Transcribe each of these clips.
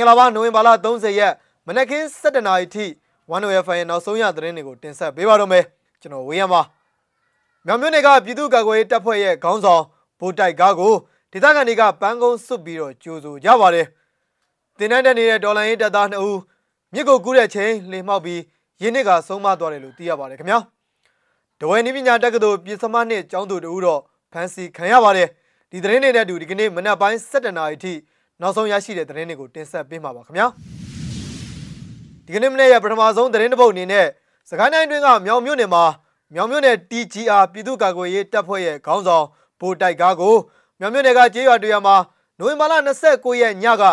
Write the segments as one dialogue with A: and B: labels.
A: င်္ဂလာပါနိုဝင်ဘာလ30ရက်မနက်ခင်း7:00နာရီထိ 1OFI ရဲ့နောက်ဆုံးရသတင်းတွေကိုတင်ဆက်ပေးပါတော့မယ်ကျွန်တော်ဝေးရပါမြောင်မြို့နယ်ကပြည်သူ့ကာကွယ်ရေးတပ်ဖွဲ့ရဲ့ခေါင်းဆောင်ဗိုလ်တိုက်ကားကိုဒေသခံတွေကပန်းကုန်းစွတ်ပြီးတော့ကြိုးဆိုကြပါတယ်တင်နှန်းတက်နေတဲ့ဒေါ်လာရင်းတပ်သား2ဦးမြစ်ကိုကူးတဲ့ချိန်လှေမှောက်ပြီးရင်းနစ်ကဆုံးမသွားတယ်လို့သိရပါတယ်ခင်ဗျာဒဝဲနိပညာတက္ကသိုလ်ပြည်စမနှစ်ကျောင်းသူတို့တော့ဖမ်းဆီးခံရပါတယ်ဒီသတင်းတွေနဲ့အတူဒီကနေ့မနက်ပိုင်း7:00နာရီထိ နောက်ဆုံးရရှိတဲ့သတင်းတွေကိုတင်ဆက်ပေးမှာပါခင်ဗျာဒီကနေ့မနေ့ရပထမဆုံးသတင်းတစ်ပုဒ်အနေနဲ့စကိုင်းတိုင်းတွင်းကမြောင်မြို့နယ်မှာမြောင်မြို့နယ် TGR ပြည်သူ့ကာကွယ်ရေးတပ်ဖွဲ့ရဲ့ခေါင်းဆောင်ဗိုလ်တိုက်ကားကိုမြောင်မြို့နယ်ကကျေးရွာတွေမှာနိုဝင်ဘာလ29ရက်ညက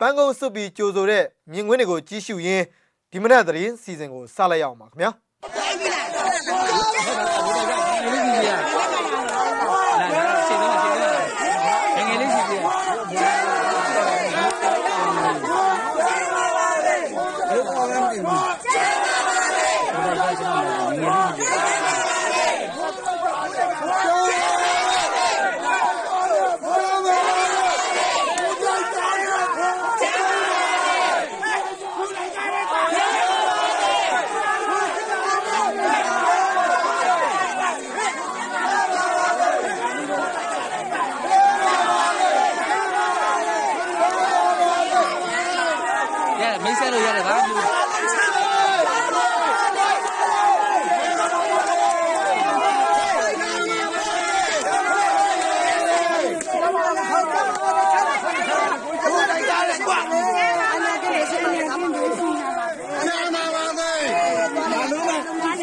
A: ပန်းကုန်းစွပ်ပြီးကြိုဆိုတဲ့မြင်ကွင်းတွေကိုကြီးစုရင်းဒီမနက်သတင်းစီစဉ်ကိုစလိုက်ရအောင်ပါခင်ဗျာ
B: ရတယ်မိတ်ဆက်လို့ရတယ်ဗျာ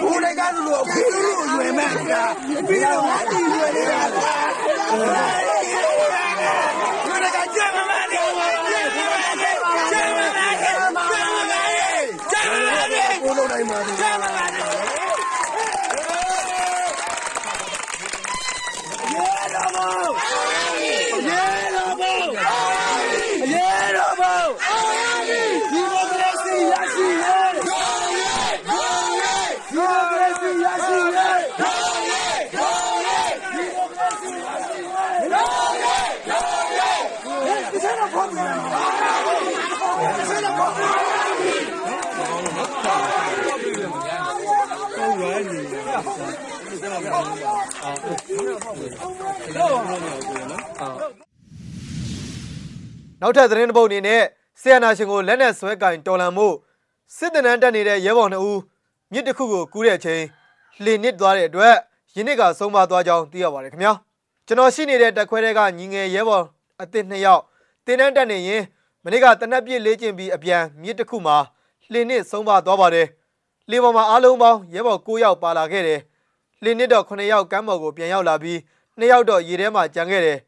C: ဦးလေးကလို့ခွေးလို့ရွယ်မဲ့ဗျာပြီးတော့ငါတီရွယ်နေတာကွာဘယ်ကကြမ်းမမနေကြမ်းမနေကြမ်းမနေကြမ်းမနေကြမ်းမနေကိုလုံးနိုင်ပါကြမ်းမနေရေတော်ဘုံရေတော်ဘုံရေတော်ဘုံဒီမိုကရေစီရရှိရေး ဒီမိုကရေစီရရှိရေးဒီစ နဖောက်ပြန်ဒီစနဖောက်ပြန်
A: နောက်ထပ်သတင်းတစ်ပုဒ်အနေနဲ့ဆီယနာရှင်ကိုလက်နက်ဆွဲကင်တော်လန်မှုစစ်တနန်းတက်နေတဲ့ရဲဘော်2ဦးမြစ်တစ်ခုကိုကူးတဲ့အချိန်လှေနစ်သွားတဲ့အတွက်ရင်းနစ်ကဆုံးမသွားကြောင်းသိရပါတယ်ခင်ဗျာကျွန်တော်ရှိနေတဲ့တက်ခွဲတွေကညီငယ်ရဲဘော်အသစ်2ယောက် တင်းတန်းတက်နေရင်မနေ့ကတနက်ပြစ်လေးကျင်ပြီးအပြန်မြစ်တစ်ခုမှာလှေနစ်ဆုံးမသွားပါတယ်လှေပေါ်မှာအားလုံးပေါင်းရဲဘော်9ယောက်ပါလာခဲ့တယ်လှေနစ်တော့9ယောက်ကမ်းပေါ်ကိုပြန်ရောက်လာပြီး2ယောက်တော့ရေထဲမှာကျန်ခဲ့တယ်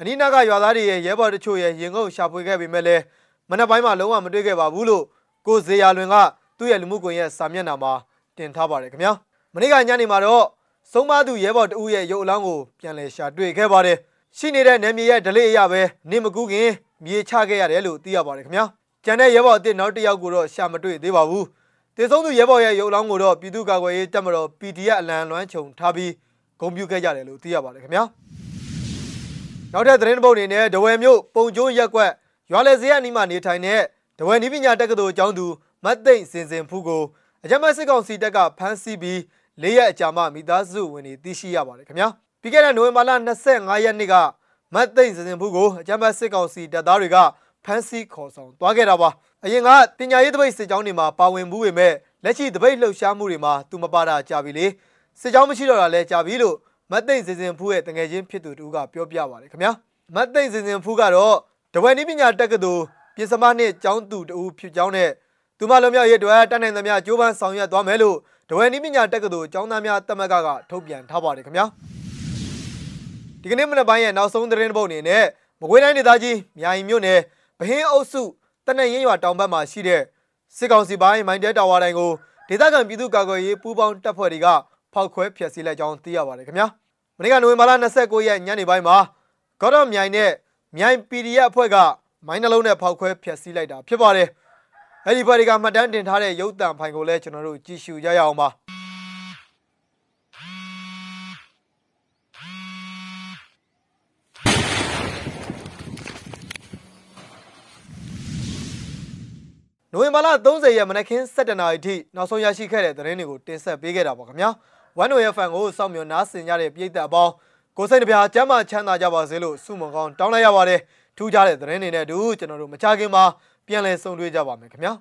A: အနီးနားကရွာသားတွေရဲ့ရဲဘော်တချို့ရဲ့ရင်ငုံရှာဖွေခဲ့ပေမဲ့လည်းမနက်ပိုင်းမှာလုံးဝမတွေ့ခဲ့ပါဘူးလို့ကိုဇေယျလွင်ကသူ့ရဲ့လူမှုကွန်ရက်စာမျက်နှာမှာတင်ထားပါတယ်ခင်ဗျာမနေ့ကညနေမှာတော့ဆုံးမသူရဲဘော်တဦးရဲ့ရုပ်အလောင်းကိုပြန်လည်ရှာတွေ့ခဲ့ပါတယ် ရှိနေတဲ့နယ်မြေရဲ့ဒလေးအရပဲနေမကူးခင်မြေချခဲ့ရတယ်လို့သိရပါတယ်ခင်ဗျာကျန်တဲ့ရဲဘော်အစ်စ်နောက်တစ်ယောက်ကိုတော့ရှာမတွေ့သေးပါဘူးတေဆုံးသူရဲဘော်ရဲ့ရုပ်အလောင်းကိုတော့ပြည်သူ့ကာကွယ်ရေးတပ်မတော် PDF အလံလွှမ်းခြုံထားပြီးဂုဏ်ပြုခဲ့ကြတယ်လို့သိရပါတယ်ခင်ဗျာနောက်ထပ်သတင်းတစ်ပုဒ်အနေနဲ့ဒဝယ်မြို့ပုံကျိုးရက်ကွက်ရွာလေစရအနီးမှာနေထိုင်တဲ့ဒဝယ်နီးပညာတက္ကသိုလ်ကျောင်းသူမတ်သိမ့်စင်စင်ဖူးကိုအကြမ်းဖက်စစ်ကောင်စီတပ်ကဖမ်းဆီးပြီး၄ရက်အကြာမှမိသားစုဝင်တွေသိရှိရပါတယ်ခင်ဗျာ ပြီးခဲ့တဲ့နိုဝင်ဘာလ25ရက်နေ့ကမတ်သိမ့်စင်စင်ဖူးကိုအကြမ်းဖက်စစ်ကောင်စီတပ်သားတွေကဖမ်းဆီးခေါ်ဆောင်သွားခဲ့တာပါအရင်ကတင်ညာရေးတပိတ်စစ်ကြောင်းတွေမှာပါဝင်မှုပေမဲ့လက်ရှိတပိတ်လှုပ်ရှားမှုတွေမှာသူမပါတာကြာပြီလေစစ်ကြောင်းမရှိတော့တာလည်းကြာပြီလို့မတ်သိမ့်စင်စင်ဖူးရဲ့တငယ်ချင်းဖြစ်သူတူကပြောပြပါတယ်ခင်ဗျာမတ်သိမ့်စင်စင်ဖူးကတော့တဝဲနိပညာတက္ကသိုလ်ပြင်စမနှစ်ကျောင်းသူတူဖြစ်ကြောင်းနဲ့သူမလွန်မြောက်ရေးအတွက်တတ်နိုင်သမျှကြိုးပမ်းဆောင်ရွက်သွားမယ်လို့တဝဲနိပညာတက္ကသိုလ်ကျောင်းသားများတက်မကကထုတ်ပြန်ထားပါတယ်ခင်ဗျာ ဒီကနေ့မနက်ပိုင်းရဲ့နောက်ဆုံးသတင်းတစ်ပုဒ်အနေနဲ့မကွေးတိုင်းဒေသကြီးမြိုင်မြို့နယ်ဗဟင်းအုပ်စုတနက်ရင်းရွာတောင်ဘက်မှာရှိတဲ့စစ်ကောင်စီပိုင်းမိုင်းတဲတာဝါတိုင်းကိုဒေသခံပြည်သူ့ကာကွယ်ရေးပူးပေါင်းတပ်ဖွဲ့တွေကဖောက်ခွဲဖျက်ဆီးလိုက်ကြောင်းသိရပါတယ်ခင်ဗျာမနေ့ကနိုဝင်ဘာလ29ရက်ညနေပိုင်းမှာဂေါတော်မြိုင်နဲ့မြိုင် PDF အဖွဲ့ကမိုင်းနှလုံးနဲ့ဖောက်ခွဲဖျက်ဆီးလိုက်တာဖြစ်ပါတယ်အဲ့ဒီဘက်တွေကမှတ်တမ်းတင်ထားတဲ့ရုပ်တံဖိုင်ကိုလည်းကျွန်တော်တို့ကြည့်ရှုကြရအောင်ပါ နိုဝင်ဘာလ30ရက်မနက်ခင်း7:00နာရီထိနောက်ဆုံးရရှိခဲ့တဲ့သတင်းတွေကိုတင်ဆက်ပေးခဲ့တာပါခင်ဗျာဝန်နိုရဲ့ဖန်ကိုစောင့်မျှော်နားဆင်ကြတဲ့ပြည်သက်အပေါင်းကိုစိတ်နှပြကျမ်းမာချမ်းသာကြပါစေလို့ဆုမွန်ကောင်းတောင်းလိုက်ရပါတယ်ထူးခြားတဲ့သတင်းတွေနဲ့အတူကျွန်တော်တို့မကြခင်မှာပြန်လည်ဆုံတွေ့ကြပါမယ်ခင်ဗျာ